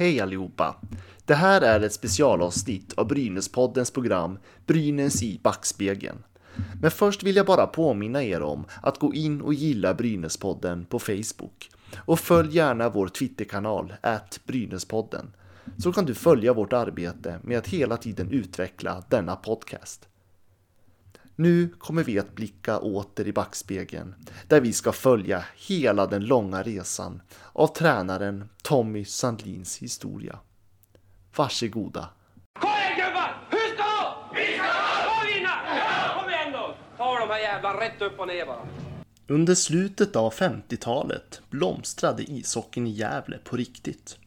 Hej allihopa! Det här är ett specialavsnitt av Brynäspoddens program Brynäs i backspegeln. Men först vill jag bara påminna er om att gå in och gilla Brynäspodden på Facebook. Och följ gärna vår Twitterkanal, at Brynäspodden. Så kan du följa vårt arbete med att hela tiden utveckla denna podcast. Nu kommer vi att blicka åter i backspegeln där vi ska följa hela den långa resan av tränaren Tommy Sandlins historia. Varsågoda! Kom igen gubbar! Hur ska det Vi ska Ska vinna? Ja! Kom igen då! Ta de här jävla rätt upp och ner bara. Under slutet av 50-talet blomstrade ishockeyn i Gävle på riktigt.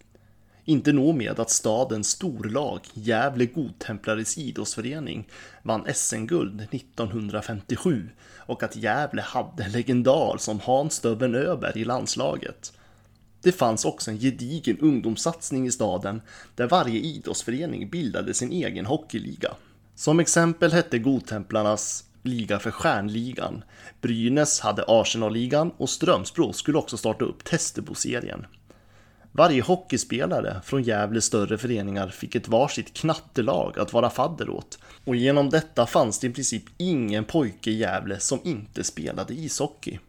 Inte nog med att stadens storlag, Gävle Godtemplares idrottsförening, vann SM-guld 1957 och att Gävle hade en legendar som Hans ”Döbben” Öberg i landslaget. Det fanns också en gedigen ungdomssatsning i staden där varje idrottsförening bildade sin egen hockeyliga. Som exempel hette Godtemplarnas liga för Stjärnligan. Brynäs hade Arsenalligan och Strömsbro skulle också starta upp Testebo-serien. Varje hockeyspelare från Gävles större föreningar fick ett varsitt knattelag att vara fadder åt. Och genom detta fanns det i princip ingen pojke i Gävle som inte spelade ishockey.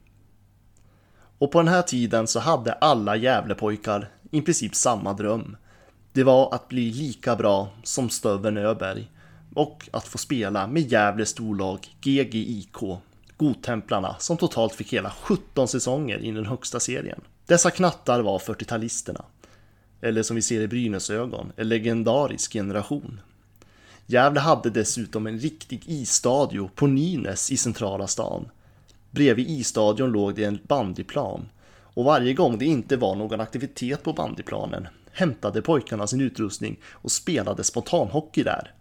Och på den här tiden så hade alla Gävlepojkar i princip samma dröm. Det var att bli lika bra som Stöven Öberg och att få spela med Gävles storlag GGIK, Godtemplarna, som totalt fick hela 17 säsonger i den högsta serien. Dessa knattar var 40-talisterna. Eller som vi ser i Brynäs ögon, en legendarisk generation. Gävle hade dessutom en riktig isstadio på Nynäs i centrala stan. Bredvid isstadion låg det en bandyplan och varje gång det inte var någon aktivitet på bandyplanen hämtade pojkarna sin utrustning och spelade spontanhockey där.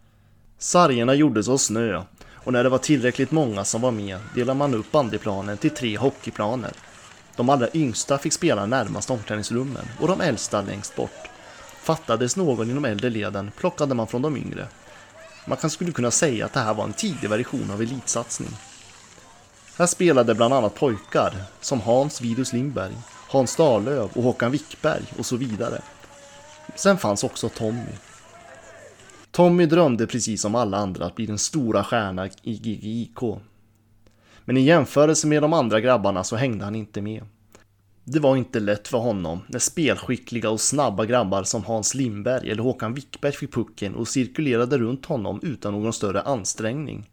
Sargerna gjordes av snö och när det var tillräckligt många som var med delade man upp bandyplanen till tre hockeyplaner de allra yngsta fick spela närmast omklädningsrummen och de äldsta längst bort. Fattades någon i de äldre leden plockade man från de yngre. Man kan skulle kunna säga att det här var en tidig version av elitsatsning. Här spelade bland annat pojkar som Hans Vidus Lindberg, Hans Dahlöf och Håkan Wickberg och så vidare. Sen fanns också Tommy. Tommy drömde precis som alla andra att bli den stora stjärnan i GGIK men i jämförelse med de andra grabbarna så hängde han inte med. Det var inte lätt för honom när spelskickliga och snabba grabbar som Hans Lindberg eller Håkan Wickberg fick pucken och cirkulerade runt honom utan någon större ansträngning.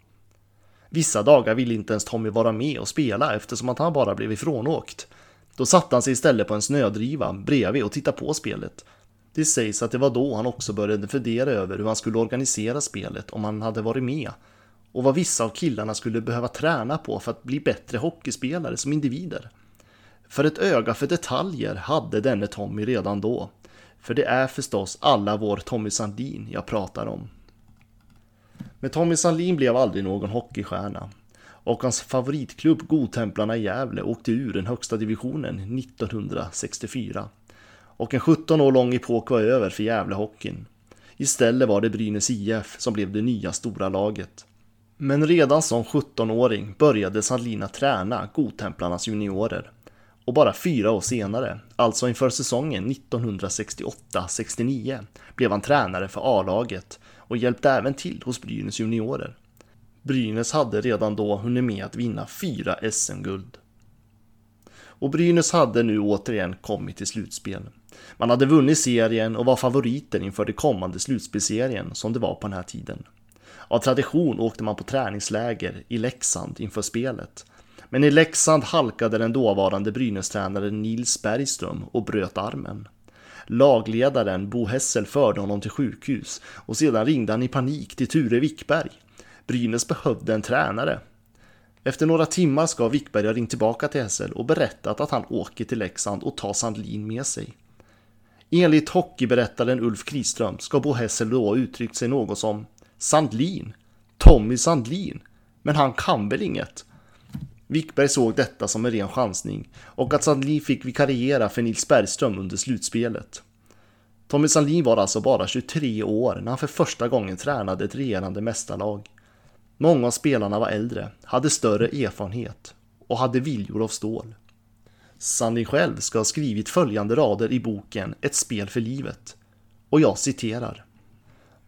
Vissa dagar ville inte ens Tommy vara med och spela eftersom att han bara blev ifrånåkt. Då satte han sig istället på en snödriva bredvid och tittade på spelet. Det sägs att det var då han också började fundera över hur han skulle organisera spelet om han hade varit med och vad vissa av killarna skulle behöva träna på för att bli bättre hockeyspelare som individer. För ett öga för detaljer hade denne Tommy redan då. För det är förstås alla vår Tommy Sandin jag pratar om. Men Tommy Sandin blev aldrig någon hockeystjärna. Och hans favoritklubb Godtemplarna i Gävle åkte ur den högsta divisionen 1964. Och en 17 år lång epok var över för Gävlehockeyn. Istället var det Brynäs IF som blev det nya stora laget. Men redan som 17-åring började Sandlina träna Godtemplarnas juniorer. Och bara fyra år senare, alltså inför säsongen 1968-69, blev han tränare för A-laget och hjälpte även till hos Brynäs juniorer. Brynäs hade redan då hunnit med att vinna fyra SM-guld. Och Brynäs hade nu återigen kommit till slutspel. Man hade vunnit serien och var favoriter inför det kommande slutspelserien som det var på den här tiden. Av tradition åkte man på träningsläger i Leksand inför spelet. Men i Leksand halkade den dåvarande Brynäs-tränaren Nils Bergström och bröt armen. Lagledaren Bo Hessel förde honom till sjukhus och sedan ringde han i panik till Ture Wickberg. Brynäs behövde en tränare. Efter några timmar ska Wickberg ha ringt tillbaka till Hessel och berättat att han åker till Leksand och tar Sandlin med sig. Enligt hockeyberättaren Ulf Kriström ska Bo Hessel då ha uttryckt sig något som Sandlin. Tommy Sandlin. Men han kan väl inget? Wickberg såg detta som en ren chansning och att Sandlin fick vikariera för Nils Bergström under slutspelet. Tommy Sandlin var alltså bara 23 år när han för första gången tränade ett regerande mästarlag. Många av spelarna var äldre, hade större erfarenhet och hade viljor av stål. Sandlin själv ska ha skrivit följande rader i boken Ett spel för livet. Och jag citerar.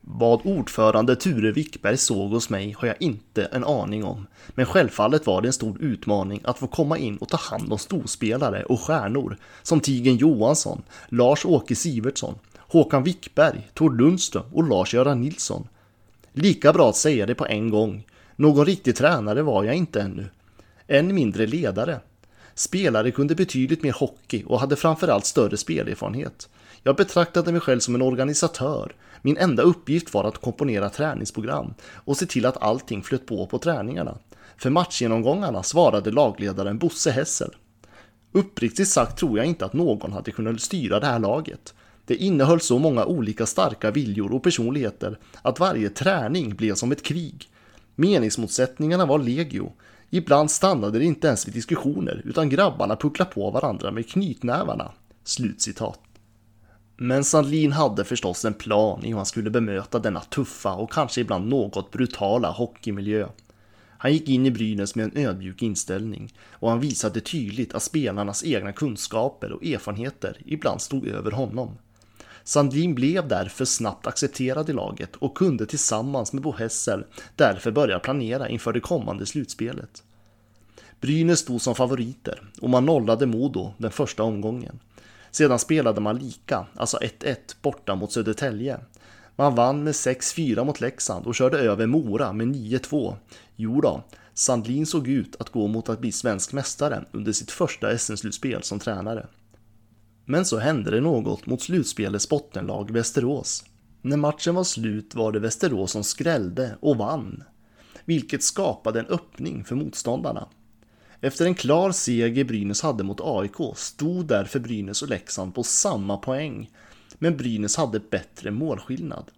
Vad ordförande Ture Wickberg såg hos mig har jag inte en aning om, men självfallet var det en stor utmaning att få komma in och ta hand om storspelare och stjärnor som Tigen Johansson, Lars-Åke Sivertsson, Håkan Wickberg, Tord Lundström och Lars-Göran Nilsson. Lika bra att säga det på en gång. Någon riktig tränare var jag inte ännu. Än mindre ledare. Spelare kunde betydligt mer hockey och hade framförallt större spelerfarenhet. Jag betraktade mig själv som en organisatör. Min enda uppgift var att komponera träningsprogram och se till att allting flöt på på träningarna. För matchgenomgångarna svarade lagledaren Bosse Hessel. Uppriktigt sagt tror jag inte att någon hade kunnat styra det här laget. Det innehöll så många olika starka viljor och personligheter att varje träning blev som ett krig. Meningsmotsättningarna var legio. Ibland stannade det inte ens vid diskussioner utan grabbarna pucklade på varandra med knytnävarna. Slutcitat. Men Sandlin hade förstås en plan i hur han skulle bemöta denna tuffa och kanske ibland något brutala hockeymiljö. Han gick in i Brynäs med en ödmjuk inställning och han visade tydligt att spelarnas egna kunskaper och erfarenheter ibland stod över honom. Sandlin blev därför snabbt accepterad i laget och kunde tillsammans med Bo Hessel därför börja planera inför det kommande slutspelet. Brynäs stod som favoriter och man nollade Modo den första omgången. Sedan spelade man lika, alltså 1-1 borta mot Södertälje. Man vann med 6-4 mot Leksand och körde över Mora med 9-2. Jo då, Sandlin såg ut att gå mot att bli svensk mästare under sitt första SM-slutspel som tränare. Men så hände det något mot slutspelets bottenlag Västerås. När matchen var slut var det Västerås som skrällde och vann, vilket skapade en öppning för motståndarna. Efter en klar seger Brynäs hade mot AIK stod därför Brynäs och Leksand på samma poäng, men Brynäs hade bättre målskillnad.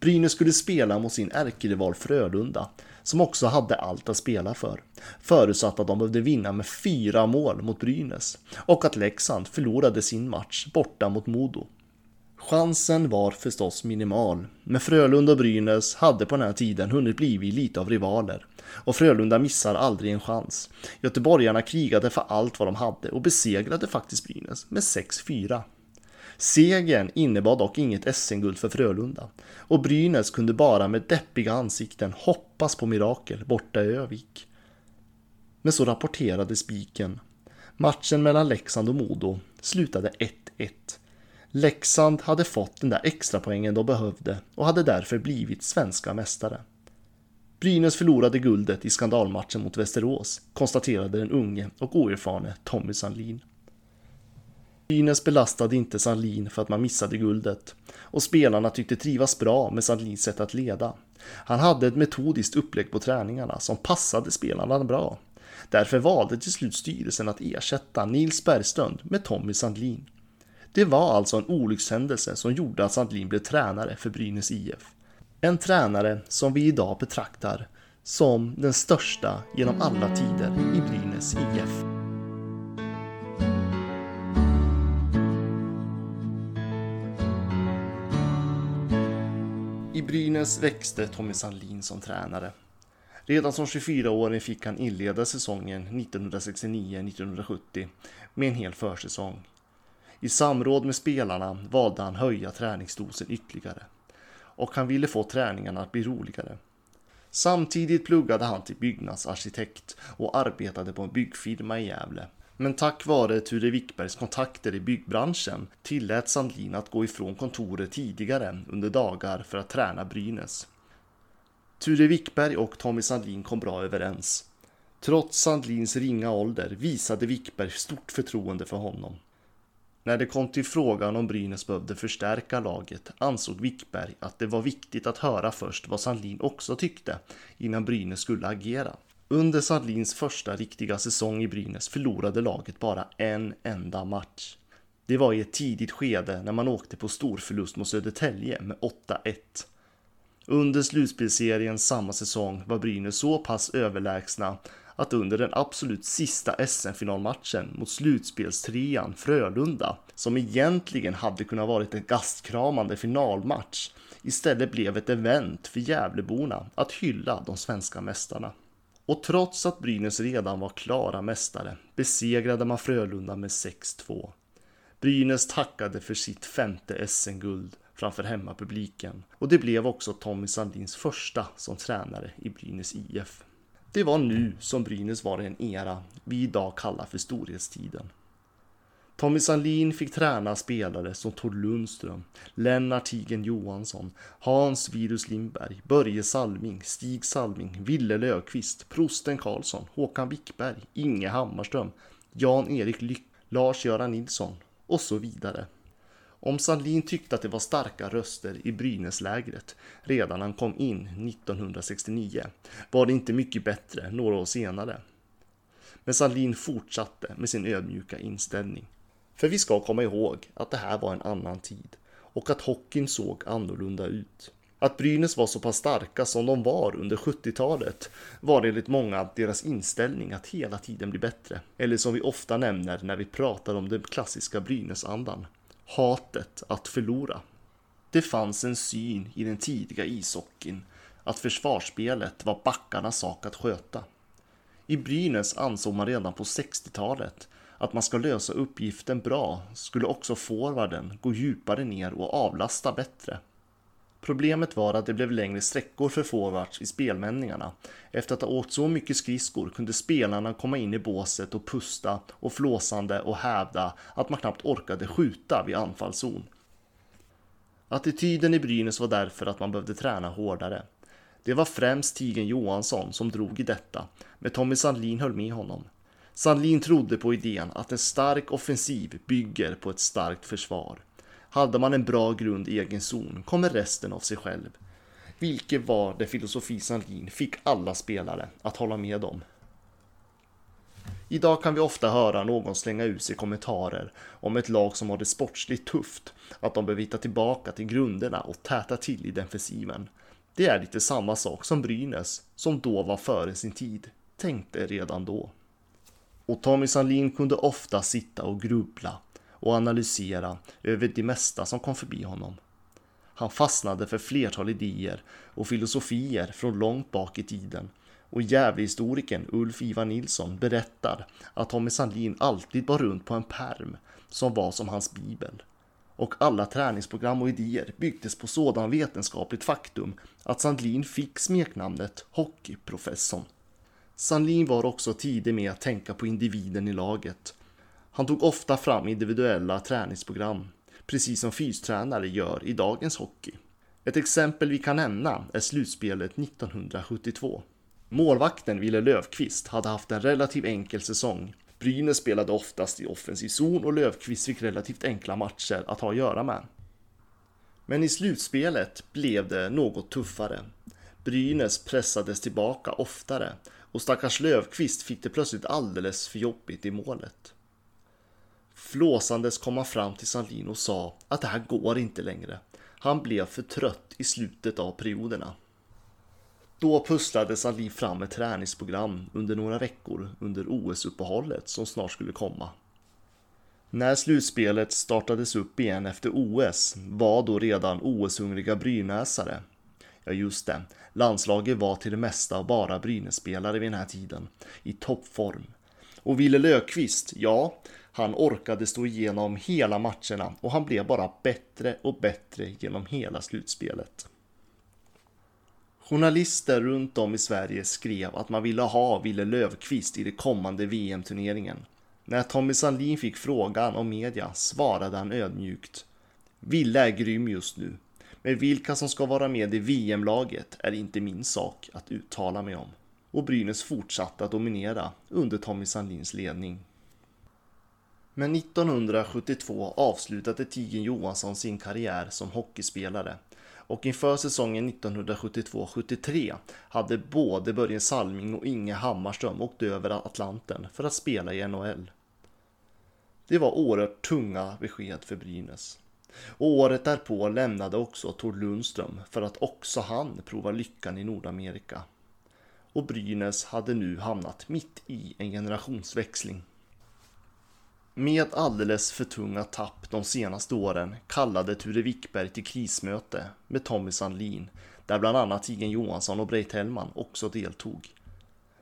Brynäs skulle spela mot sin ärkerival Frölunda, som också hade allt att spela för, förutsatt att de behövde vinna med fyra mål mot Brynäs och att Leksand förlorade sin match borta mot Modo. Chansen var förstås minimal, men Frölunda och Brynäs hade på den här tiden hunnit blivit lite av rivaler och Frölunda missar aldrig en chans. Göteborgarna krigade för allt vad de hade och besegrade faktiskt Brynäs med 6-4. Segern innebar dock inget SM-guld för Frölunda och Brynäs kunde bara med deppiga ansikten hoppas på mirakel borta i Övik. Men så rapporterade spiken. Matchen mellan Leksand och Modo slutade 1-1. Leksand hade fått den där extra poängen de behövde och hade därför blivit svenska mästare. Brynäs förlorade guldet i skandalmatchen mot Västerås, konstaterade den unge och oerfarne Tommy Sandlin. Brynäs belastade inte Sandlin för att man missade guldet och spelarna tyckte trivas bra med Sandlins sätt att leda. Han hade ett metodiskt upplägg på träningarna som passade spelarna bra. Därför valde till slut styrelsen att ersätta Nils Bergström med Tommy Sandlin. Det var alltså en olyckshändelse som gjorde att Sandlin blev tränare för Brynäs IF. En tränare som vi idag betraktar som den största genom alla tider i Brynäs IF. I Brynäs växte Tommy Sandlin som tränare. Redan som 24-åring fick han inleda säsongen 1969-1970 med en hel försäsong. I samråd med spelarna valde han höja träningsdosen ytterligare och han ville få träningarna att bli roligare. Samtidigt pluggade han till byggnadsarkitekt och arbetade på en byggfirma i Gävle. Men tack vare Ture Wickbergs kontakter i byggbranschen tillät Sandlin att gå ifrån kontoret tidigare under dagar för att träna Brynäs. Ture Wickberg och Tommy Sandlin kom bra överens. Trots Sandlins ringa ålder visade Wickberg stort förtroende för honom. När det kom till frågan om Brynäs behövde förstärka laget ansåg Wickberg att det var viktigt att höra först vad Sandlin också tyckte innan Brynäs skulle agera. Under Sandlins första riktiga säsong i Brynäs förlorade laget bara en enda match. Det var i ett tidigt skede när man åkte på storförlust mot Södertälje med 8-1. Under slutspelserien samma säsong var Brynäs så pass överlägsna att under den absolut sista SM-finalmatchen mot slutspelstrean Frölunda, som egentligen hade kunnat varit en gastkramande finalmatch, istället blev ett event för Gävleborna att hylla de svenska mästarna. Och trots att Brynäs redan var klara mästare besegrade man Frölunda med 6-2. Brynäs tackade för sitt femte SM-guld framför hemmapubliken och det blev också Tommy Sandlins första som tränare i Brynäs IF. Det var nu som Brynäs var i en era vi idag kallar för storhetstiden. Tommy Sandlin fick träna spelare som Tord Lundström, Lennart Tigen Johansson, Hans Virus Lindberg, Börje Salming, Stig Salming, Ville Löfqvist, Prosten Karlsson, Håkan Wickberg, Inge Hammarström, Jan-Erik Lyck, Lars-Göran Nilsson och så vidare. Om Sandlin tyckte att det var starka röster i Brynäslägret redan när han kom in 1969 var det inte mycket bättre några år senare. Men Sandlin fortsatte med sin ödmjuka inställning. För vi ska komma ihåg att det här var en annan tid och att hockeyn såg annorlunda ut. Att Brynäs var så pass starka som de var under 70-talet var enligt många deras inställning att hela tiden bli bättre. Eller som vi ofta nämner när vi pratar om den klassiska Brynäsandan. Hatet att förlora. Det fanns en syn i den tidiga ishockeyn att försvarsspelet var backarnas sak att sköta. I Brynäs ansåg man redan på 60-talet att man ska lösa uppgiften bra skulle också forwarden gå djupare ner och avlasta bättre. Problemet var att det blev längre sträckor för forwards i spelmänningarna. Efter att ha åkt så mycket skridskor kunde spelarna komma in i båset och pusta och flåsande och hävda att man knappt orkade skjuta vid anfallszon. Attityden i Brynäs var därför att man behövde träna hårdare. Det var främst Tigen Johansson som drog i detta, men Tommy Sandlin höll med honom. Sandlin trodde på idén att en stark offensiv bygger på ett starkt försvar. Hade man en bra grund i egen zon kommer resten av sig själv. Vilket var det filosofi Sandlin fick alla spelare att hålla med om. Idag kan vi ofta höra någon slänga ut sig kommentarer om ett lag som har det sportsligt tufft, att de behöver hitta tillbaka till grunderna och täta till i defensiven. Det är lite samma sak som Brynäs, som då var före sin tid, tänkte redan då. Och Tommy Sandlin kunde ofta sitta och grubbla och analysera över det mesta som kom förbi honom. Han fastnade för flertal idéer och filosofier från långt bak i tiden och Gävlehistorikern Ulf Ivar Nilsson berättar att Tommy Sandlin alltid bar runt på en perm som var som hans bibel. Och alla träningsprogram och idéer byggdes på sådan vetenskapligt faktum att Sandlin fick smeknamnet Hockeyprofessorn. Sandlin var också tidig med att tänka på individen i laget. Han tog ofta fram individuella träningsprogram, precis som fystränare gör i dagens hockey. Ett exempel vi kan nämna är slutspelet 1972. Målvakten Wille Löfqvist hade haft en relativt enkel säsong. Brynäs spelade oftast i offensiv zon och Löfqvist fick relativt enkla matcher att ha att göra med. Men i slutspelet blev det något tuffare. Brynäs pressades tillbaka oftare och stackars Löfqvist fick det plötsligt alldeles för jobbigt i målet. Flåsandes kom han fram till Sandlin och sa att det här går inte längre. Han blev för trött i slutet av perioderna. Då pusslade Sandlin fram ett träningsprogram under några veckor under OS-uppehållet som snart skulle komma. När slutspelet startades upp igen efter OS var då redan OS-hungriga brynäsare Ja just det, landslaget var till det mesta bara brynespelare vid den här tiden, i toppform. Och Wille Löfqvist, ja, han orkade stå igenom hela matcherna och han blev bara bättre och bättre genom hela slutspelet. Journalister runt om i Sverige skrev att man ville ha Wille Löfqvist i den kommande VM-turneringen. När Tommy Sandlin fick frågan om media svarade han ödmjukt. Ville är grym just nu. Men vilka som ska vara med i VM-laget är inte min sak att uttala mig om. Och Brynäs fortsatte att dominera under Tommy Sandlins ledning. Men 1972 avslutade Tigen Johansson sin karriär som hockeyspelare och inför säsongen 1972-73 hade både Börje Salming och Inge Hammarström åkt över Atlanten för att spela i NHL. Det var oerhört tunga besked för Brynäs. Och året därpå lämnade också Tord Lundström för att också han prova lyckan i Nordamerika. Och Brynäs hade nu hamnat mitt i en generationsväxling. Med alldeles för tunga tapp de senaste åren kallade Ture Wickberg till krismöte med Tommy Sandlin där bland annat Tigen Johansson och Breit Hellman också deltog.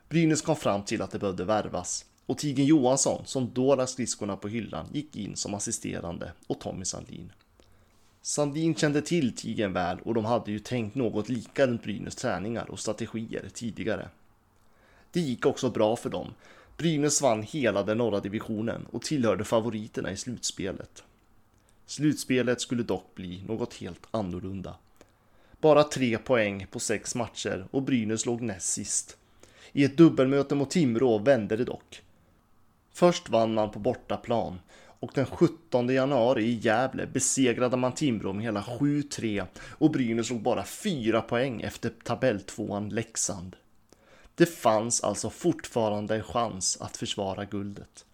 Brynäs kom fram till att det behövde värvas och Tigen Johansson, som då lade skridskorna på hyllan, gick in som assisterande och Tommy Sandlin. Sandin kände till Tigen väl och de hade ju tänkt något lika runt Brynäs träningar och strategier tidigare. Det gick också bra för dem. Brynäs vann hela den norra divisionen och tillhörde favoriterna i slutspelet. Slutspelet skulle dock bli något helt annorlunda. Bara tre poäng på sex matcher och Brynäs låg näst sist. I ett dubbelmöte mot Timrå vände det dock. Först vann man på bortaplan och den 17 januari i Gävle besegrade man Timrå med hela 7-3 och Brynäs låg bara fyra poäng efter tabelltvåan Leksand. Det fanns alltså fortfarande en chans att försvara guldet.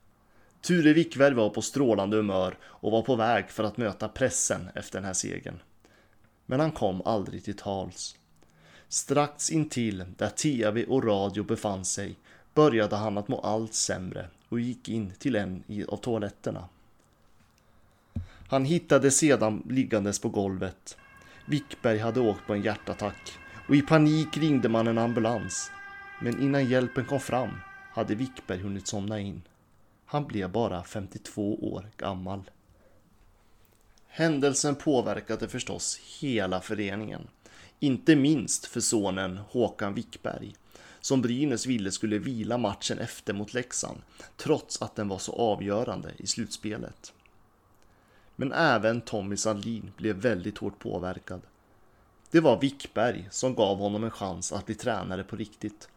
Ture Wickberg var på strålande humör och var på väg för att möta pressen efter den här segern. Men han kom aldrig till tals. Strax intill där tv och radio befann sig började han att må allt sämre och gick in till en av toaletterna. Han hittades sedan liggandes på golvet. Wickberg hade åkt på en hjärtattack och i panik ringde man en ambulans. Men innan hjälpen kom fram hade Wickberg hunnit somna in. Han blev bara 52 år gammal. Händelsen påverkade förstås hela föreningen. Inte minst för sonen Håkan Wickberg som Brynäs ville skulle vila matchen efter mot Leksand trots att den var så avgörande i slutspelet. Men även Tommy Sandlin blev väldigt hårt påverkad. Det var Wickberg som gav honom en chans att bli tränare på riktigt.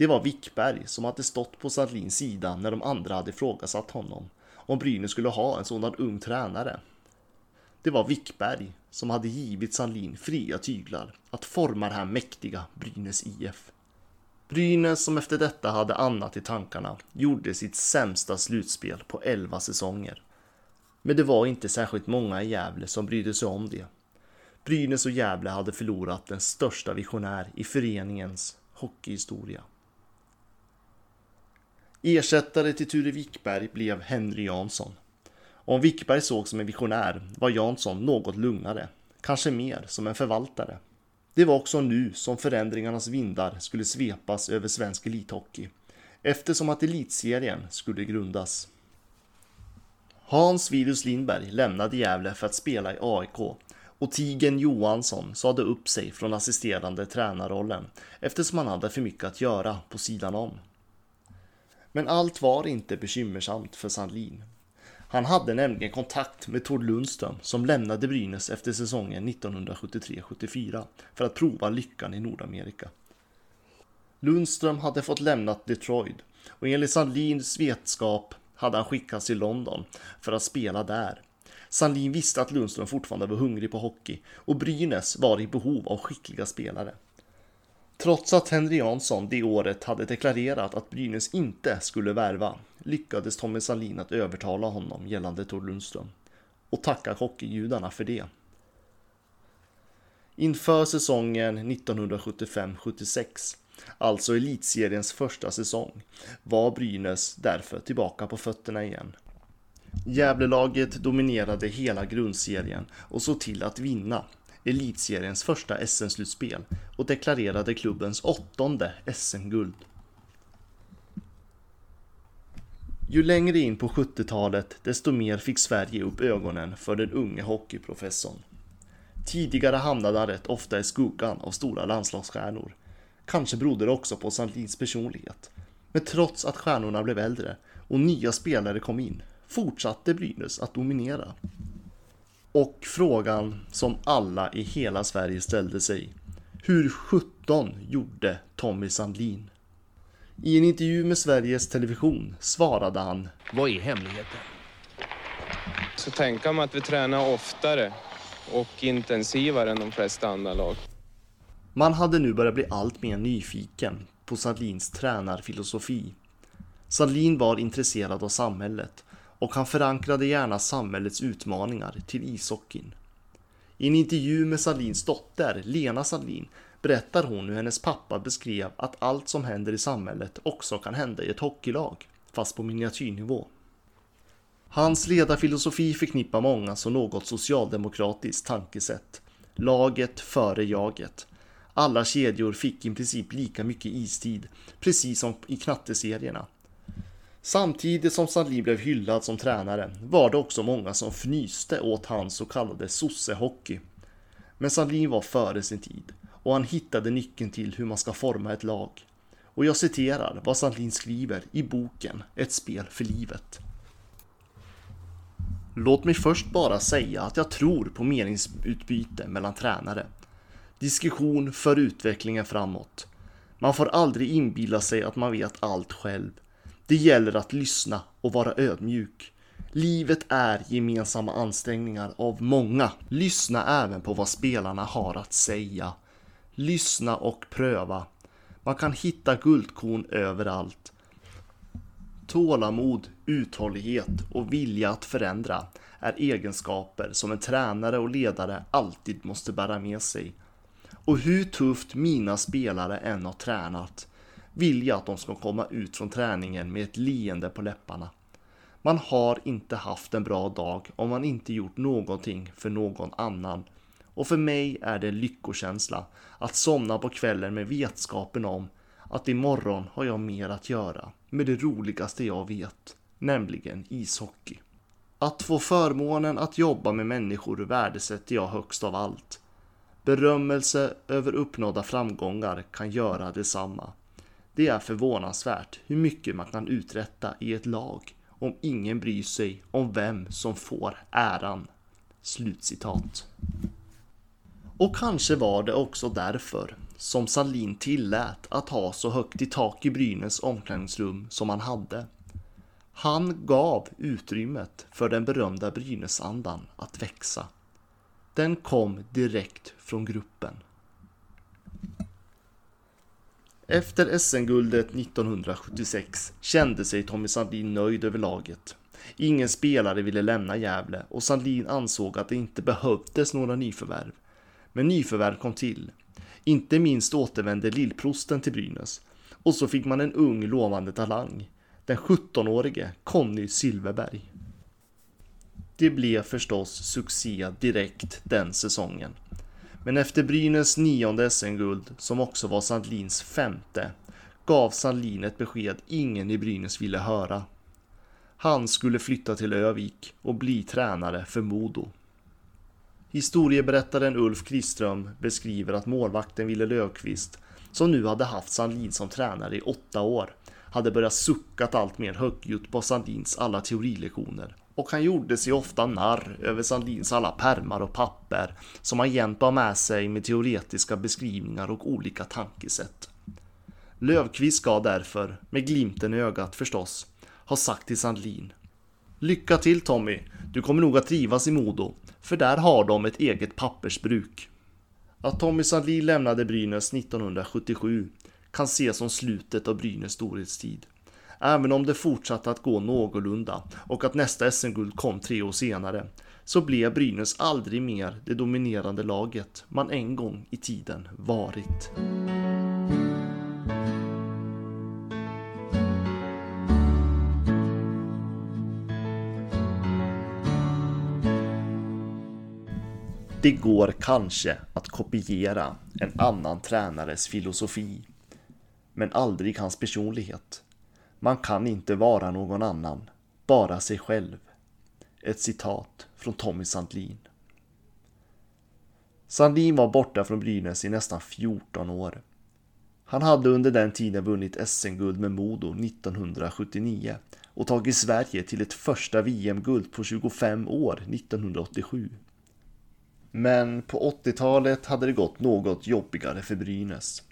Det var Wickberg som hade stått på Sandlins sida när de andra hade ifrågasatt honom om Brynäs skulle ha en sådan ung tränare. Det var Wickberg som hade givit Sandlin fria tyglar att forma det här mäktiga Brynäs IF. Brynäs som efter detta hade annat i tankarna gjorde sitt sämsta slutspel på 11 säsonger. Men det var inte särskilt många i Gävle som brydde sig om det. Brynäs och Gävle hade förlorat den största visionär i föreningens hockeyhistoria. Ersättare till Ture Wickberg blev Henry Jansson. Om Wickberg såg som en visionär var Jansson något lugnare, kanske mer som en förvaltare. Det var också nu som förändringarnas vindar skulle svepas över svensk elithockey eftersom att elitserien skulle grundas. Hans Virus Lindberg lämnade Gävle för att spela i AIK och Tigen Johansson sade upp sig från assisterande tränarrollen eftersom han hade för mycket att göra på sidan om. Men allt var inte bekymmersamt för Sandlin. Han hade nämligen kontakt med Tord Lundström som lämnade Brynäs efter säsongen 1973-74 för att prova lyckan i Nordamerika. Lundström hade fått lämna Detroit och enligt Sandlins vetskap hade han skickats till London för att spela där. Sandlin visste att Lundström fortfarande var hungrig på hockey och Brynäs var i behov av skickliga spelare. Trots att Henry Jansson det året hade deklarerat att Brynäs inte skulle värva lyckades Tommy Salin att övertala honom gällande Tord Lundström och tacka hockeygudarna för det. Inför säsongen 1975-76, alltså elitseriens första säsong, var Brynäs därför tillbaka på fötterna igen. Gävlelaget dominerade hela grundserien och såg till att vinna elitseriens första SM-slutspel och deklarerade klubbens åttonde SM-guld. Ju längre in på 70-talet desto mer fick Sverige upp ögonen för den unge hockeyprofessorn. Tidigare hamnade han rätt ofta i skuggan av stora landslagsstjärnor. Kanske berodde det också på Sandlins personlighet. Men trots att stjärnorna blev äldre och nya spelare kom in fortsatte Brynäs att dominera. Och frågan som alla i hela Sverige ställde sig. Hur 17 gjorde Tommy Sandlin? I en intervju med Sveriges Television svarade han Vad är hemligheten? Så tänka mig att vi tränar oftare och intensivare än de flesta andra lag. Man hade nu börjat bli allt mer nyfiken på Sandlins tränarfilosofi. Sandlin var intresserad av samhället och han förankrade gärna samhällets utmaningar till ishockeyn. I en intervju med Salins dotter, Lena Salin, berättar hon hur hennes pappa beskrev att allt som händer i samhället också kan hända i ett hockeylag, fast på miniatyrnivå. Hans ledarfilosofi förknippar många som något socialdemokratiskt tankesätt. Laget före jaget. Alla kedjor fick i princip lika mycket istid, precis som i knatteserierna. Samtidigt som Sandlin blev hyllad som tränare var det också många som fnyste åt hans så kallade sossehockey. Men Sandlin var före sin tid och han hittade nyckeln till hur man ska forma ett lag. Och jag citerar vad Sandlin skriver i boken Ett spel för livet. Låt mig först bara säga att jag tror på meningsutbyte mellan tränare. Diskussion för utvecklingen framåt. Man får aldrig inbilla sig att man vet allt själv. Det gäller att lyssna och vara ödmjuk. Livet är gemensamma ansträngningar av många. Lyssna även på vad spelarna har att säga. Lyssna och pröva. Man kan hitta guldkorn överallt. Tålamod, uthållighet och vilja att förändra är egenskaper som en tränare och ledare alltid måste bära med sig. Och hur tufft mina spelare än har tränat vill jag att de ska komma ut från träningen med ett leende på läpparna. Man har inte haft en bra dag om man inte gjort någonting för någon annan. Och för mig är det en lyckokänsla att somna på kvällen med vetskapen om att imorgon har jag mer att göra med det roligaste jag vet, nämligen ishockey. Att få förmånen att jobba med människor värdesätter jag högst av allt. Berömmelse över uppnådda framgångar kan göra detsamma. Det är förvånansvärt hur mycket man kan uträtta i ett lag om ingen bryr sig om vem som får äran. Slutcitat. Och kanske var det också därför som Salin tillät att ha så högt i tak i Brynäs omklädningsrum som han hade. Han gav utrymmet för den berömda Brynäsandan att växa. Den kom direkt från gruppen. Efter SM-guldet 1976 kände sig Tommy Sandlin nöjd över laget. Ingen spelare ville lämna Gävle och Sandlin ansåg att det inte behövdes några nyförvärv. Men nyförvärv kom till. Inte minst återvände lillprosten till Brynäs. Och så fick man en ung lovande talang. Den 17-årige Conny Silverberg. Det blev förstås succé direkt den säsongen. Men efter Brynäs nionde SM-guld, som också var Sandlins femte, gav Sandlin ett besked ingen i Brynäs ville höra. Han skulle flytta till Övik och bli tränare för Modo. Historieberättaren Ulf Kriström beskriver att målvakten Ville Löfqvist, som nu hade haft Sandlin som tränare i åtta år, hade börjat suckat allt mer högljutt på Sandins alla teorilektioner och han gjorde sig ofta narr över Sandlins alla permar och papper som han jämt bar med sig med teoretiska beskrivningar och olika tankesätt. Lövqvist ska därför, med glimten i ögat förstås, ha sagt till Sandlin Lycka till Tommy, du kommer nog att trivas i Modo, för där har de ett eget pappersbruk. Att Tommy Sandlin lämnade Brynäs 1977 kan ses som slutet av Brynäs storhetstid. Även om det fortsatte att gå någorlunda och att nästa SM-guld kom tre år senare så blev Brynäs aldrig mer det dominerande laget man en gång i tiden varit. Det går kanske att kopiera en annan tränares filosofi, men aldrig hans personlighet. Man kan inte vara någon annan, bara sig själv. Ett citat från Tommy Sandlin. Sandlin var borta från Brynäs i nästan 14 år. Han hade under den tiden vunnit SM-guld med Modo 1979 och tagit Sverige till ett första VM-guld på 25 år 1987. Men på 80-talet hade det gått något jobbigare för Brynäs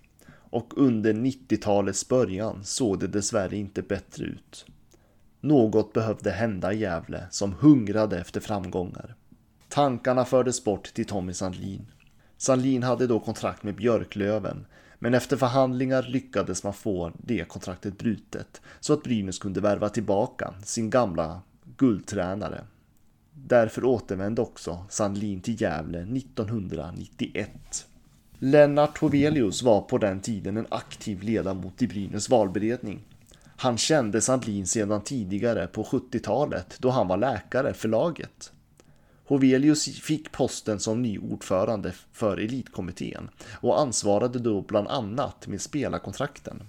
och under 90-talets början såg det dessvärre inte bättre ut. Något behövde hända i Gävle som hungrade efter framgångar. Tankarna fördes bort till Tommy Sandlin. Sandlin hade då kontrakt med Björklöven men efter förhandlingar lyckades man få det kontraktet brutet så att Brynäs kunde värva tillbaka sin gamla guldtränare. Därför återvände också Sandlin till Gävle 1991. Lennart Hovelius var på den tiden en aktiv ledamot i Brynäs valberedning. Han kände Sandlin sedan tidigare på 70-talet då han var läkare för laget. Hovelius fick posten som ny ordförande för elitkommittén och ansvarade då bland annat med spelarkontrakten.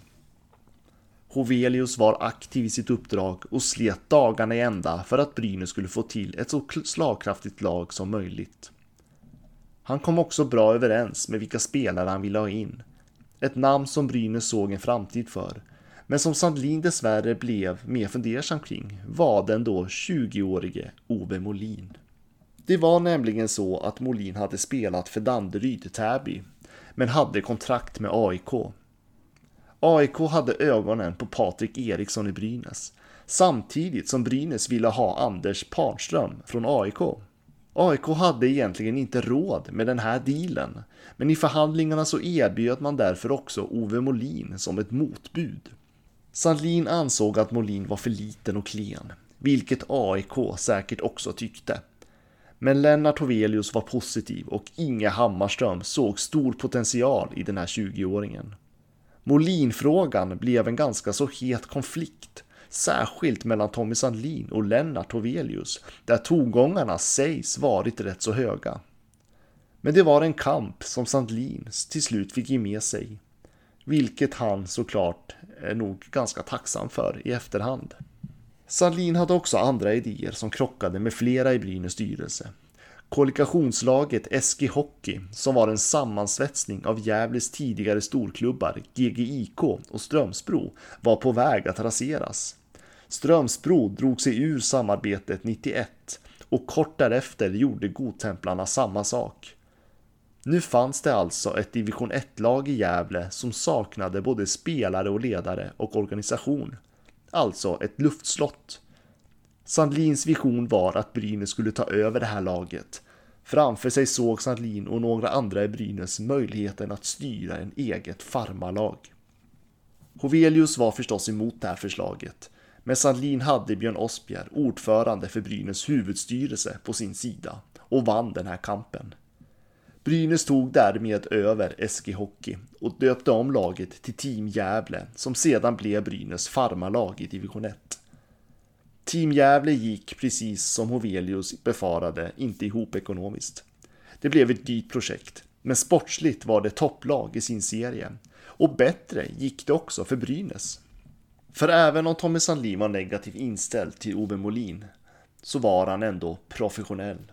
Hovelius var aktiv i sitt uppdrag och slet dagarna i ända för att Brynäs skulle få till ett så slagkraftigt lag som möjligt. Han kom också bra överens med vilka spelare han ville ha in. Ett namn som Brynäs såg en framtid för, men som Sandlin dessvärre blev mer fundersam kring var den då 20-årige Ove Molin. Det var nämligen så att Molin hade spelat för Danderyd Täby, men hade kontrakt med AIK. AIK hade ögonen på Patrik Eriksson i Brynäs, samtidigt som Brynäs ville ha Anders Parnström från AIK. AIK hade egentligen inte råd med den här dealen, men i förhandlingarna så erbjöd man därför också Ove Molin som ett motbud. Sandlin ansåg att Molin var för liten och klen, vilket AIK säkert också tyckte. Men Lennart Hovelius var positiv och Inge Hammarström såg stor potential i den här 20-åringen. Molinfrågan blev en ganska så het konflikt, särskilt mellan Tommy Sandlin och Lennart Hovelius, där tongångarna sägs varit rätt så höga. Men det var en kamp som Sandlin till slut fick ge med sig, vilket han såklart är nog ganska tacksam för i efterhand. Sandlin hade också andra idéer som krockade med flera i Brynäs styrelse. Kollikationslaget SG Hockey, som var en sammansvetsning av Gävles tidigare storklubbar GGIK och Strömsbro, var på väg att raseras. Strömsbro drog sig ur samarbetet 91 och kort därefter gjorde Godtemplarna samma sak. Nu fanns det alltså ett division 1-lag i Gävle som saknade både spelare och ledare och organisation. Alltså ett luftslott. Sandlins vision var att Brynäs skulle ta över det här laget. Framför sig såg Sandlin och några andra i Brynäs möjligheten att styra en eget farmalag. Hovelius var förstås emot det här förslaget, men Sandlin hade Björn Osbjer, ordförande för Brynäs huvudstyrelse, på sin sida och vann den här kampen. Brynäs tog därmed över SG Hockey och döpte om laget till Team Gävle som sedan blev Brynäs farmarlag i division 1. Team Gävle gick precis som Hovelius befarade inte ihop ekonomiskt. Det blev ett dyrt projekt, men sportsligt var det topplag i sin serie och bättre gick det också för Brynäs. För även om Tommy Sandlin var negativt inställd till Ove Molin så var han ändå professionell.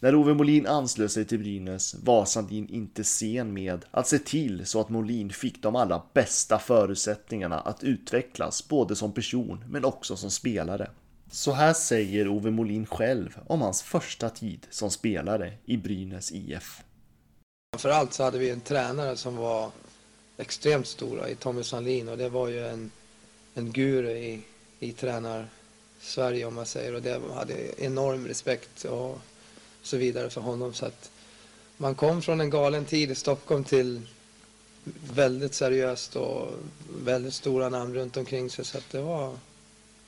När Ove Molin anslöt sig till Brynäs var Sandin inte sen med att se till så att Molin fick de allra bästa förutsättningarna att utvecklas både som person men också som spelare. Så här säger Ove Molin själv om hans första tid som spelare i Brynäs IF. Framförallt så hade vi en tränare som var extremt stora i Tommy Sandlin och det var ju en, en guru i, i tränar-Sverige om man säger och det hade enorm respekt och så vidare för honom. Så att man kom från en galen tid i Stockholm till väldigt seriöst och väldigt stora namn runt omkring sig. Så att det var,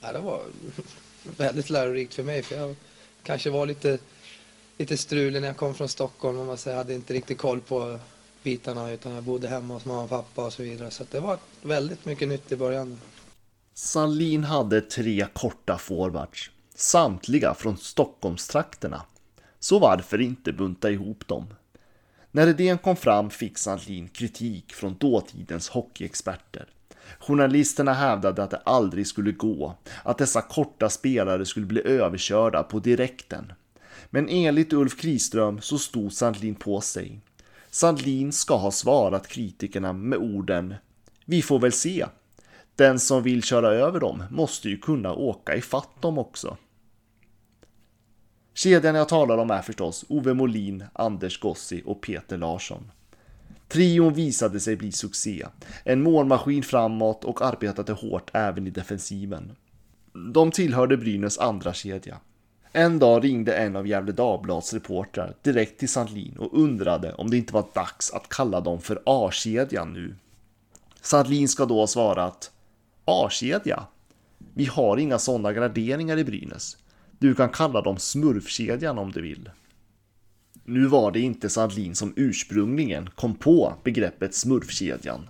ja, det var väldigt lärorikt för mig. För jag kanske var lite, lite strulig när jag kom från Stockholm. Om man säger. Jag hade inte riktigt koll på bitarna utan jag bodde hemma hos mamma och pappa och så vidare. Så det var väldigt mycket nytt i början. Salin hade tre korta forwards, samtliga från Stockholmstrakterna. Så varför inte bunta ihop dem? När idén kom fram fick Sandlin kritik från dåtidens hockeyexperter. Journalisterna hävdade att det aldrig skulle gå, att dessa korta spelare skulle bli överkörda på direkten. Men enligt Ulf Kriström så stod Sandlin på sig. Sandlin ska ha svarat kritikerna med orden Vi får väl se. Den som vill köra över dem måste ju kunna åka i fatt dem också. Kedjan jag talar om är förstås Ove Molin, Anders Gossi och Peter Larsson. Trion visade sig bli succé. En målmaskin framåt och arbetade hårt även i defensiven. De tillhörde Brynäs andra kedja. En dag ringde en av Gefle Dagblads reportrar direkt till Sandlin och undrade om det inte var dags att kalla dem för A-kedjan nu. Sandlin ska då ha svarat A-kedja? Vi har inga sådana graderingar i Brynäs. Du kan kalla dem smurfkedjan om du vill. Nu var det inte Sandlin som ursprungligen kom på begreppet smurfkedjan.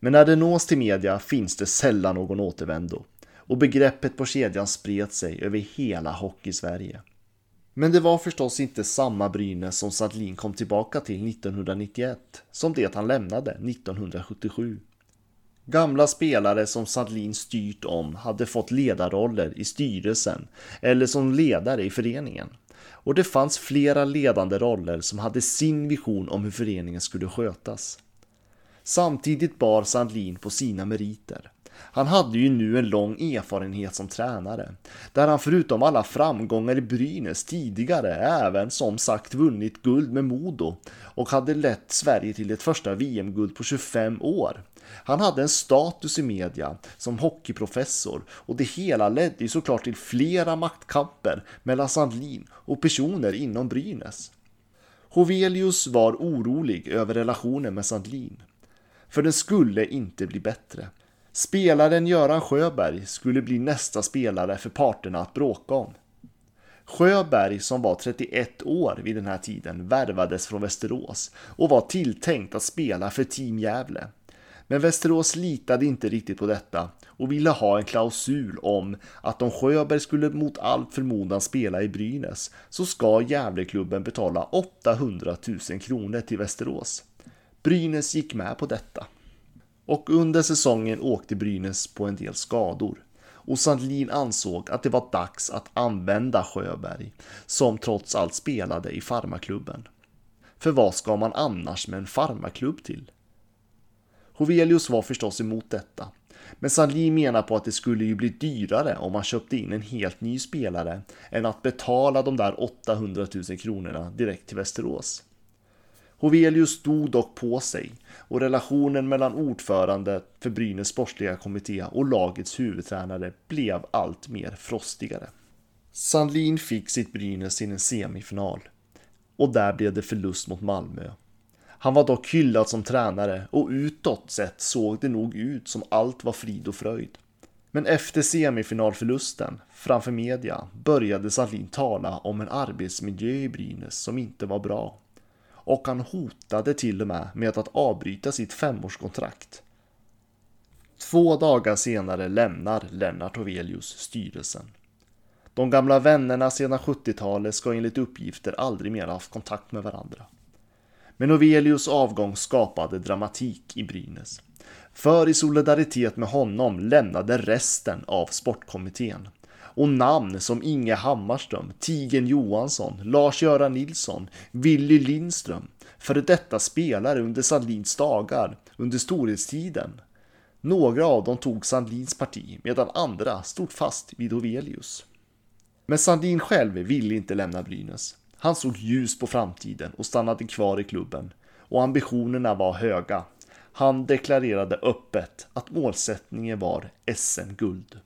Men när det nås till media finns det sällan någon återvändo och begreppet på kedjan spred sig över hela Hockeysverige. Men det var förstås inte samma Brynäs som Sandlin kom tillbaka till 1991 som det han lämnade 1977. Gamla spelare som Sandlin styrt om hade fått ledarroller i styrelsen eller som ledare i föreningen. Och det fanns flera ledande roller som hade sin vision om hur föreningen skulle skötas. Samtidigt bar Sandlin på sina meriter. Han hade ju nu en lång erfarenhet som tränare, där han förutom alla framgångar i Brynäs tidigare även som sagt vunnit guld med Modo och hade lett Sverige till ett första VM-guld på 25 år. Han hade en status i media som hockeyprofessor och det hela ledde ju såklart till flera maktkamper mellan Sandlin och personer inom Brynäs. Hovelius var orolig över relationen med Sandlin, för den skulle inte bli bättre. Spelaren Göran Sjöberg skulle bli nästa spelare för parterna att bråka om. Sjöberg, som var 31 år vid den här tiden, värvades från Västerås och var tilltänkt att spela för Team Gävle. Men Västerås litade inte riktigt på detta och ville ha en klausul om att om Sjöberg skulle mot all förmodan spela i Brynäs så ska Gävleklubben betala 800 000 kronor till Västerås. Brynäs gick med på detta. Och under säsongen åkte Brynäs på en del skador. Och Sandlin ansåg att det var dags att använda Sjöberg, som trots allt spelade i farmaklubben. För vad ska man annars med en farmaklubb till? Hovelius var förstås emot detta. Men Sandlin menar på att det skulle ju bli dyrare om man köpte in en helt ny spelare än att betala de där 800 000 kronorna direkt till Västerås. Hovelius stod dock på sig och relationen mellan ordförande för Brynäs sportsliga kommitté och lagets huvudtränare blev allt mer frostigare. Sandlin fick sitt Brynäs till en semifinal och där blev det förlust mot Malmö. Han var dock hyllad som tränare och utåt sett såg det nog ut som allt var frid och fröjd. Men efter semifinalförlusten framför media började Sandlin tala om en arbetsmiljö i Brynäs som inte var bra och han hotade till och med med att avbryta sitt femårskontrakt. Två dagar senare lämnar Lennart Hovelius styrelsen. De gamla vännerna sedan 70-talet ska enligt uppgifter aldrig mer haft kontakt med varandra. Men Ovelius avgång skapade dramatik i Brynäs. För i solidaritet med honom lämnade resten av sportkommittén och namn som Inge Hammarström, Tigen Johansson, Lars-Göran Nilsson, Willy Lindström, före detta spelare under Sandlins dagar under storhetstiden. Några av dem tog Sandlins parti medan andra stod fast vid Ovelius. Men Sandin själv ville inte lämna Brynäs. Han såg ljus på framtiden och stannade kvar i klubben och ambitionerna var höga. Han deklarerade öppet att målsättningen var SM-guld.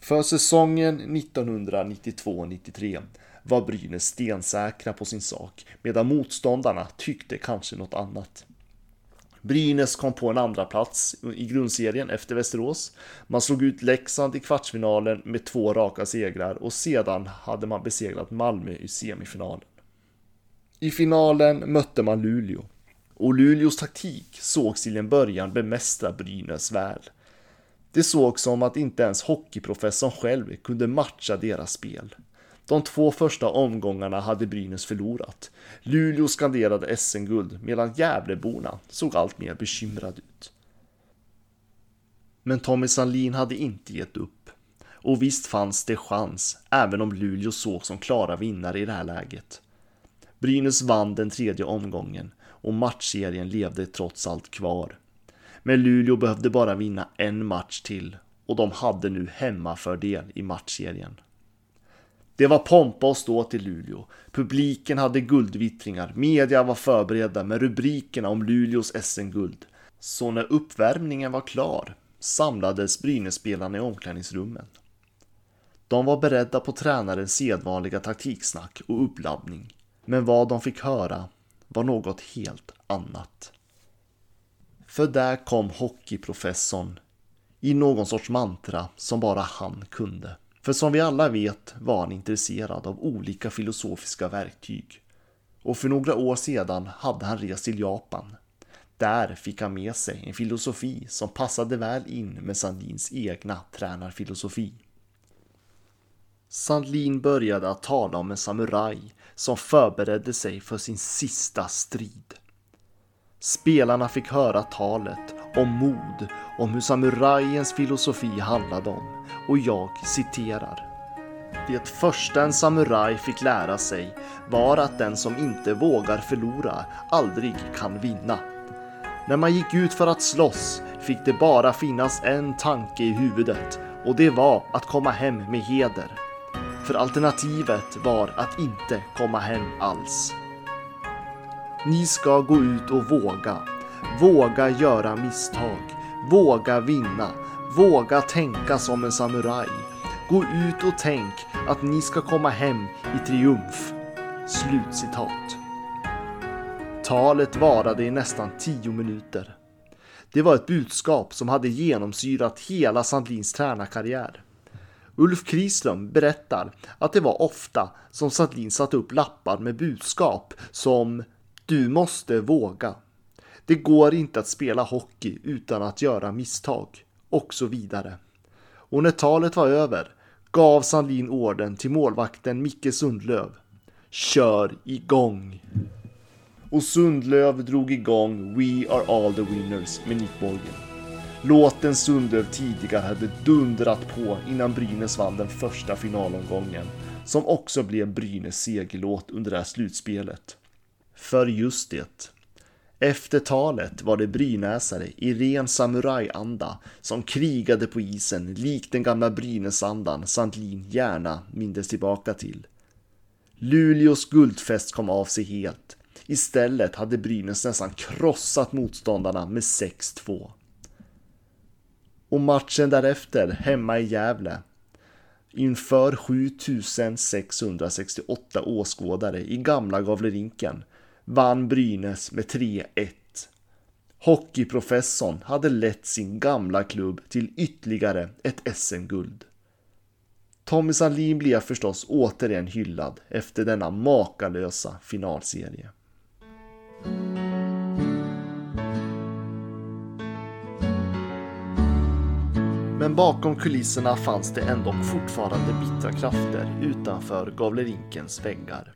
För säsongen 1992-93 var Brynäs stensäkra på sin sak, medan motståndarna tyckte kanske något annat. Brynäs kom på en andra plats i grundserien efter Västerås. Man slog ut Leksand i kvartsfinalen med två raka segrar och sedan hade man besegrat Malmö i semifinalen. I finalen mötte man Luleå och Luleås taktik sågs till en början bemästra Brynäs väl. Det sågs som att inte ens hockeyprofessorn själv kunde matcha deras spel. De två första omgångarna hade Brynäs förlorat. Luleå skanderade SM-guld medan Gävleborna såg allt mer bekymrade ut. Men Tommy Sandlin hade inte gett upp. Och visst fanns det chans, även om Luleå såg som klara vinnare i det här läget. Brynäs vann den tredje omgången och matchserien levde trots allt kvar. Men Luleå behövde bara vinna en match till och de hade nu hemmafördel i matchserien. Det var pompa och stå till Luleå. Publiken hade guldvittringar, media var förberedda med rubrikerna om Luleås SM-guld. Så när uppvärmningen var klar samlades Brynässpelarna i omklädningsrummen. De var beredda på tränarens sedvanliga taktiksnack och uppladdning. Men vad de fick höra var något helt annat. För där kom hockeyprofessorn i någon sorts mantra som bara han kunde. För som vi alla vet var han intresserad av olika filosofiska verktyg. Och för några år sedan hade han rest till Japan. Där fick han med sig en filosofi som passade väl in med Sandins egna tränarfilosofi. Sandlin började att tala om en samuraj som förberedde sig för sin sista strid. Spelarna fick höra talet om mod, om hur samurajens filosofi handlade om. Och jag citerar. Det första en samuraj fick lära sig var att den som inte vågar förlora aldrig kan vinna. När man gick ut för att slåss fick det bara finnas en tanke i huvudet och det var att komma hem med heder. För alternativet var att inte komma hem alls. Ni ska gå ut och våga. Våga göra misstag. Våga vinna. Våga tänka som en samuraj. Gå ut och tänk att ni ska komma hem i triumf. Slutcitat. Talet varade i nästan tio minuter. Det var ett budskap som hade genomsyrat hela Sandlins tränarkarriär. Ulf Kriström berättar att det var ofta som Sandlin satte upp lappar med budskap som du måste våga. Det går inte att spela hockey utan att göra misstag och så vidare. Och när talet var över gav Sandlin orden till målvakten Micke Sundlöv. Kör igång! Och Sundlöv drog igång We are all the winners med Nick Borgen. Låten Sundlöv tidigare hade dundrat på innan Brynäs vann den första finalomgången, som också blev Brynäs segerlåt under det här slutspelet. För just det. Efter talet var det brynäsare i ren samurajanda som krigade på isen likt den gamla Brynäsandan Sandlin gärna mindes tillbaka till. Luleås guldfest kom av sig helt. Istället hade Brynäs nästan krossat motståndarna med 6-2. Och matchen därefter hemma i Gävle inför 7668 åskådare i gamla Gavlerinken vann Brynäs med 3-1. Hockeyprofessorn hade lett sin gamla klubb till ytterligare ett SM-guld. Tommy Sandlin blev förstås återigen hyllad efter denna makalösa finalserie. Men bakom kulisserna fanns det ändå fortfarande bittra krafter utanför Gavlerinkens väggar.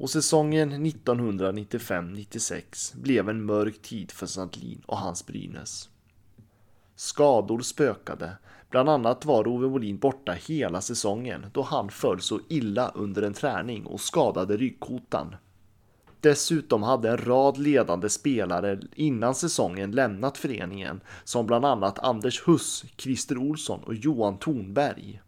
Och säsongen 1995-96 blev en mörk tid för Sandlin och hans Brynäs. Skador spökade. Bland annat var Ove Molin borta hela säsongen då han föll så illa under en träning och skadade ryggkotan. Dessutom hade en rad ledande spelare innan säsongen lämnat föreningen som bland annat Anders Huss, Christer Olsson och Johan Thornberg.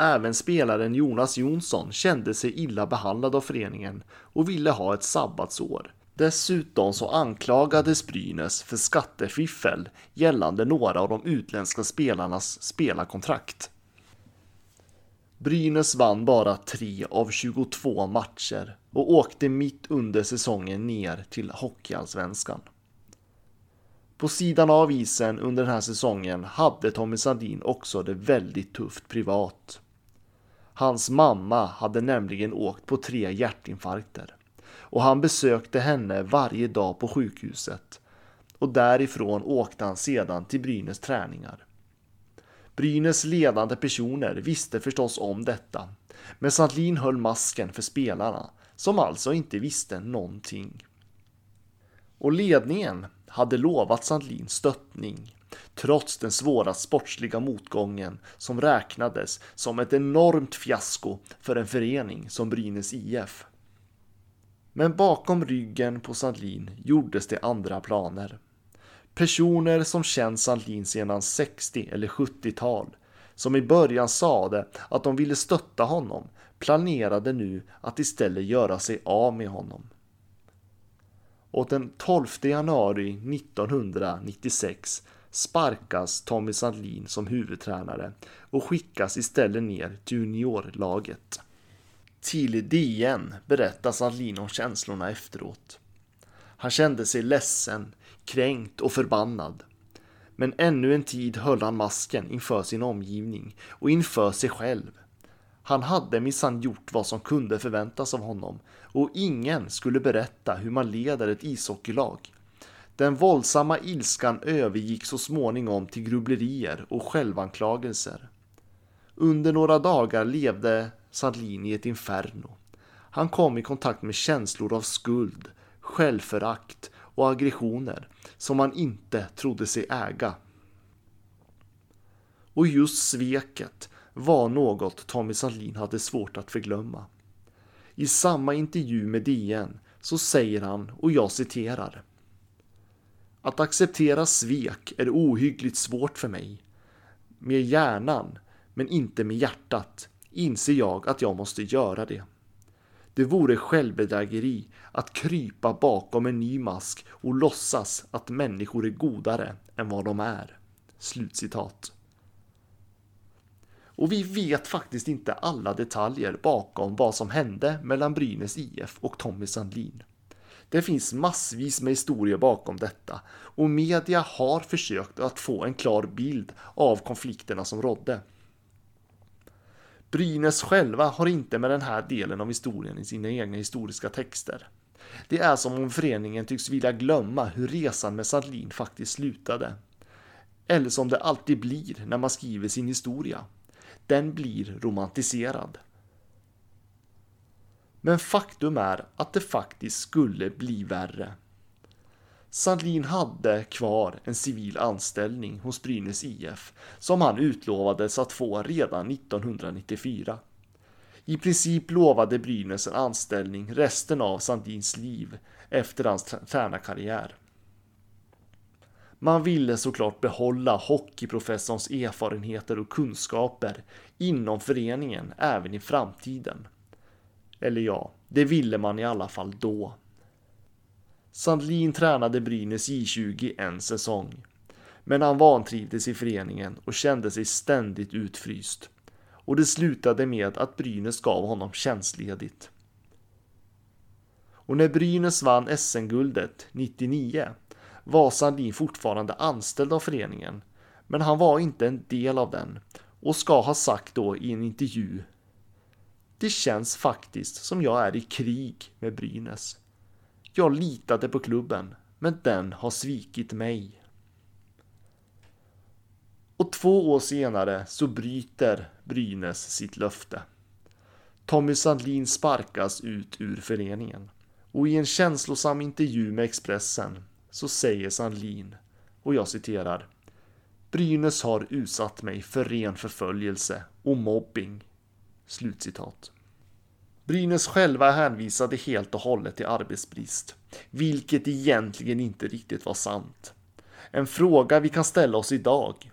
Även spelaren Jonas Jonsson kände sig illa behandlad av föreningen och ville ha ett sabbatsår. Dessutom så anklagades Brynäs för skattefiffel gällande några av de utländska spelarnas spelarkontrakt. Brynäs vann bara 3 av 22 matcher och åkte mitt under säsongen ner till Hockeyallsvenskan. På sidan av isen under den här säsongen hade Tommy Sandin också det väldigt tufft privat. Hans mamma hade nämligen åkt på tre hjärtinfarkter och han besökte henne varje dag på sjukhuset och därifrån åkte han sedan till Brynäs träningar. Brynäs ledande personer visste förstås om detta, men Sandlin höll masken för spelarna som alltså inte visste någonting. Och ledningen hade lovat Sandlin stöttning trots den svåra sportsliga motgången som räknades som ett enormt fiasko för en förening som Brynäs IF. Men bakom ryggen på Sandlin gjordes det andra planer. Personer som känt Sandlin sedan 60 eller 70-tal, som i början sade att de ville stötta honom, planerade nu att istället göra sig av med honom. Och den 12 januari 1996 sparkas Tommy Sandlin som huvudtränare och skickas istället ner till juniorlaget. Till DN berättar Sandlin om känslorna efteråt. Han kände sig ledsen, kränkt och förbannad. Men ännu en tid höll han masken inför sin omgivning och inför sig själv. Han hade minsann gjort vad som kunde förväntas av honom och ingen skulle berätta hur man leder ett ishockeylag. Den våldsamma ilskan övergick så småningom till grubblerier och självanklagelser. Under några dagar levde Sandlin i ett inferno. Han kom i kontakt med känslor av skuld, självförakt och aggressioner som han inte trodde sig äga. Och just sveket var något Tommy Sandlin hade svårt att förglömma. I samma intervju med DN så säger han, och jag citerar. Att acceptera svek är ohyggligt svårt för mig. Med hjärnan, men inte med hjärtat, inser jag att jag måste göra det. Det vore självbedrägeri att krypa bakom en ny mask och låtsas att människor är godare än vad de är. Slutcitat. Och vi vet faktiskt inte alla detaljer bakom vad som hände mellan Brynäs IF och Tommy Sandlin. Det finns massvis med historier bakom detta och media har försökt att få en klar bild av konflikterna som rådde. Brynäs själva har inte med den här delen av historien i sina egna historiska texter. Det är som om föreningen tycks vilja glömma hur resan med Sandlin faktiskt slutade. Eller som det alltid blir när man skriver sin historia. Den blir romantiserad. Men faktum är att det faktiskt skulle bli värre. Sandlin hade kvar en civil anställning hos Brynäs IF som han utlovades att få redan 1994. I princip lovade Brynäs en anställning resten av Sandins liv efter hans tränarkarriär. Man ville såklart behålla hockeyprofessorns erfarenheter och kunskaper inom föreningen även i framtiden. Eller ja, det ville man i alla fall då. Sandlin tränade Brynäs J20 en säsong. Men han vantrivdes i föreningen och kände sig ständigt utfryst. Och det slutade med att Brynäs gav honom tjänstledigt. Och när Brynäs vann SM-guldet 99 var Sandlin fortfarande anställd av föreningen. Men han var inte en del av den och ska ha sagt då i en intervju. Det känns faktiskt som jag är i krig med Brynäs. Jag litade på klubben, men den har svikit mig. Och två år senare så bryter Brynäs sitt löfte. Tommy Sandlin sparkas ut ur föreningen. Och i en känslosam intervju med Expressen så säger Sandlin, och jag citerar Brynäs har utsatt mig för ren förföljelse och mobbing. Slutcitat. Brynäs själva hänvisade helt och hållet till arbetsbrist, vilket egentligen inte riktigt var sant. En fråga vi kan ställa oss idag.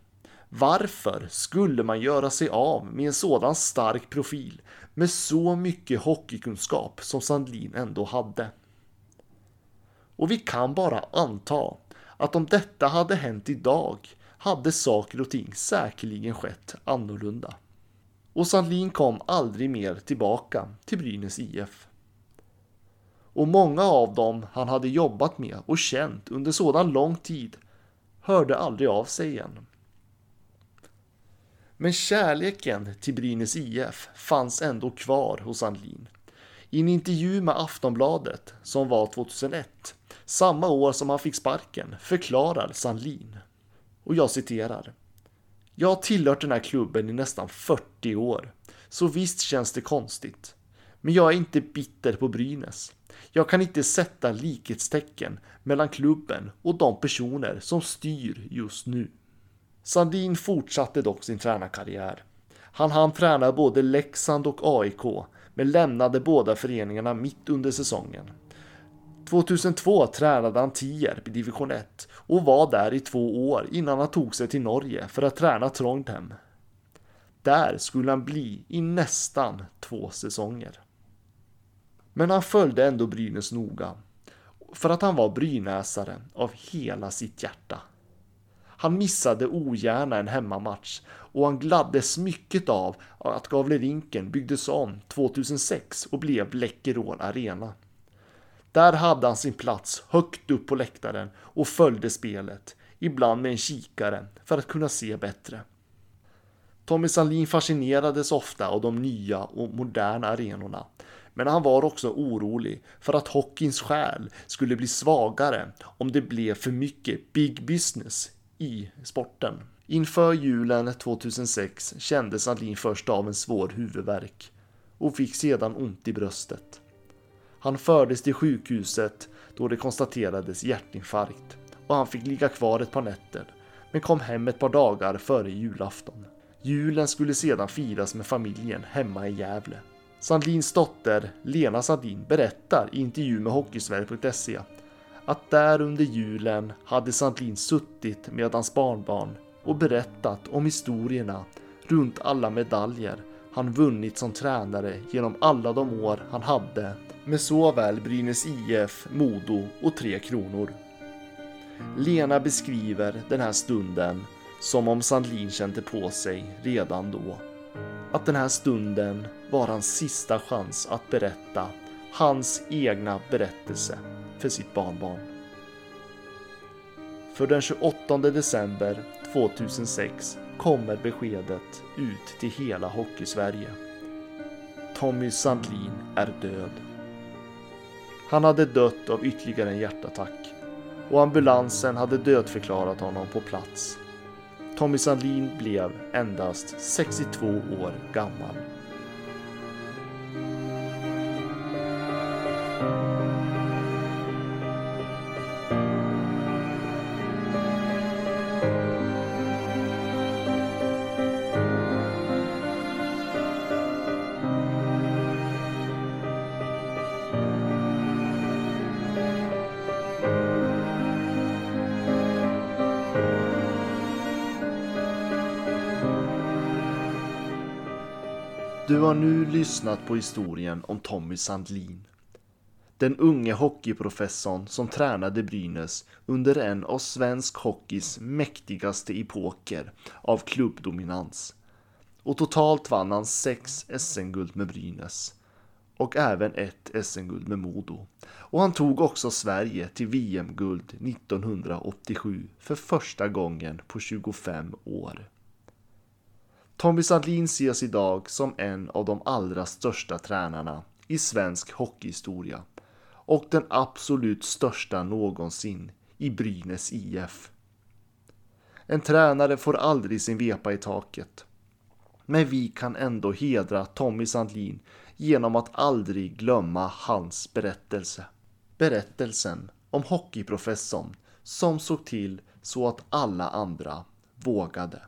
Varför skulle man göra sig av med en sådan stark profil med så mycket hockeykunskap som Sandlin ändå hade? Och vi kan bara anta att om detta hade hänt idag hade saker och ting säkerligen skett annorlunda och Sandlin kom aldrig mer tillbaka till Brynäs IF. Och många av dem han hade jobbat med och känt under sådan lång tid hörde aldrig av sig igen. Men kärleken till Brynäs IF fanns ändå kvar hos Sandlin. I en intervju med Aftonbladet, som var 2001, samma år som han fick sparken, förklarar Sandlin. Och jag citerar. Jag har tillhört den här klubben i nästan 40 år, så visst känns det konstigt. Men jag är inte bitter på Brynäs. Jag kan inte sätta likhetstecken mellan klubben och de personer som styr just nu. Sandin fortsatte dock sin tränarkarriär. Han hann träna både Leksand och AIK, men lämnade båda föreningarna mitt under säsongen. 2002 tränade han Tierp i division 1 och var där i två år innan han tog sig till Norge för att träna Trondheim. Där skulle han bli i nästan två säsonger. Men han följde ändå Brynäs noga. För att han var brynäsare av hela sitt hjärta. Han missade ogärna en hemmamatch och han gladdes mycket av att Gavlerinken byggdes om 2006 och blev Läkerol Arena. Där hade han sin plats högt upp på läktaren och följde spelet, ibland med en kikare för att kunna se bättre. Tommy Sandlin fascinerades ofta av de nya och moderna arenorna, men han var också orolig för att hockeyns själ skulle bli svagare om det blev för mycket big business i sporten. Inför julen 2006 kände Sandlin först av en svår huvudvärk och fick sedan ont i bröstet. Han fördes till sjukhuset då det konstaterades hjärtinfarkt och han fick ligga kvar ett par nätter men kom hem ett par dagar före julafton. Julen skulle sedan firas med familjen hemma i Gävle. Sandlins dotter Lena Sandin berättar i intervju med Hockeysverige.se att där under julen hade Sandlin suttit med hans barnbarn och berättat om historierna runt alla medaljer han vunnit som tränare genom alla de år han hade med såväl Brynäs IF, Modo och Tre Kronor. Lena beskriver den här stunden som om Sandlin kände på sig redan då. Att den här stunden var hans sista chans att berätta hans egna berättelse för sitt barnbarn. För den 28 december 2006 kommer beskedet ut till hela Hockeysverige. Tommy Sandlin är död. Han hade dött av ytterligare en hjärtattack och ambulansen hade dödförklarat honom på plats. Tommy Sandlin blev endast 62 år gammal. Du har nu lyssnat på historien om Tommy Sandlin. Den unge hockeyprofessorn som tränade Brynäs under en av svensk hockeys mäktigaste epoker av klubbdominans. Och totalt vann han sex SM-guld med Brynäs. Och även ett SM-guld med Modo. Och han tog också Sverige till VM-guld 1987 för första gången på 25 år. Tommy Sandlin ses idag som en av de allra största tränarna i svensk hockeyhistoria och den absolut största någonsin i Brynäs IF. En tränare får aldrig sin vepa i taket. Men vi kan ändå hedra Tommy Sandlin genom att aldrig glömma hans berättelse. Berättelsen om hockeyprofessorn som såg till så att alla andra vågade.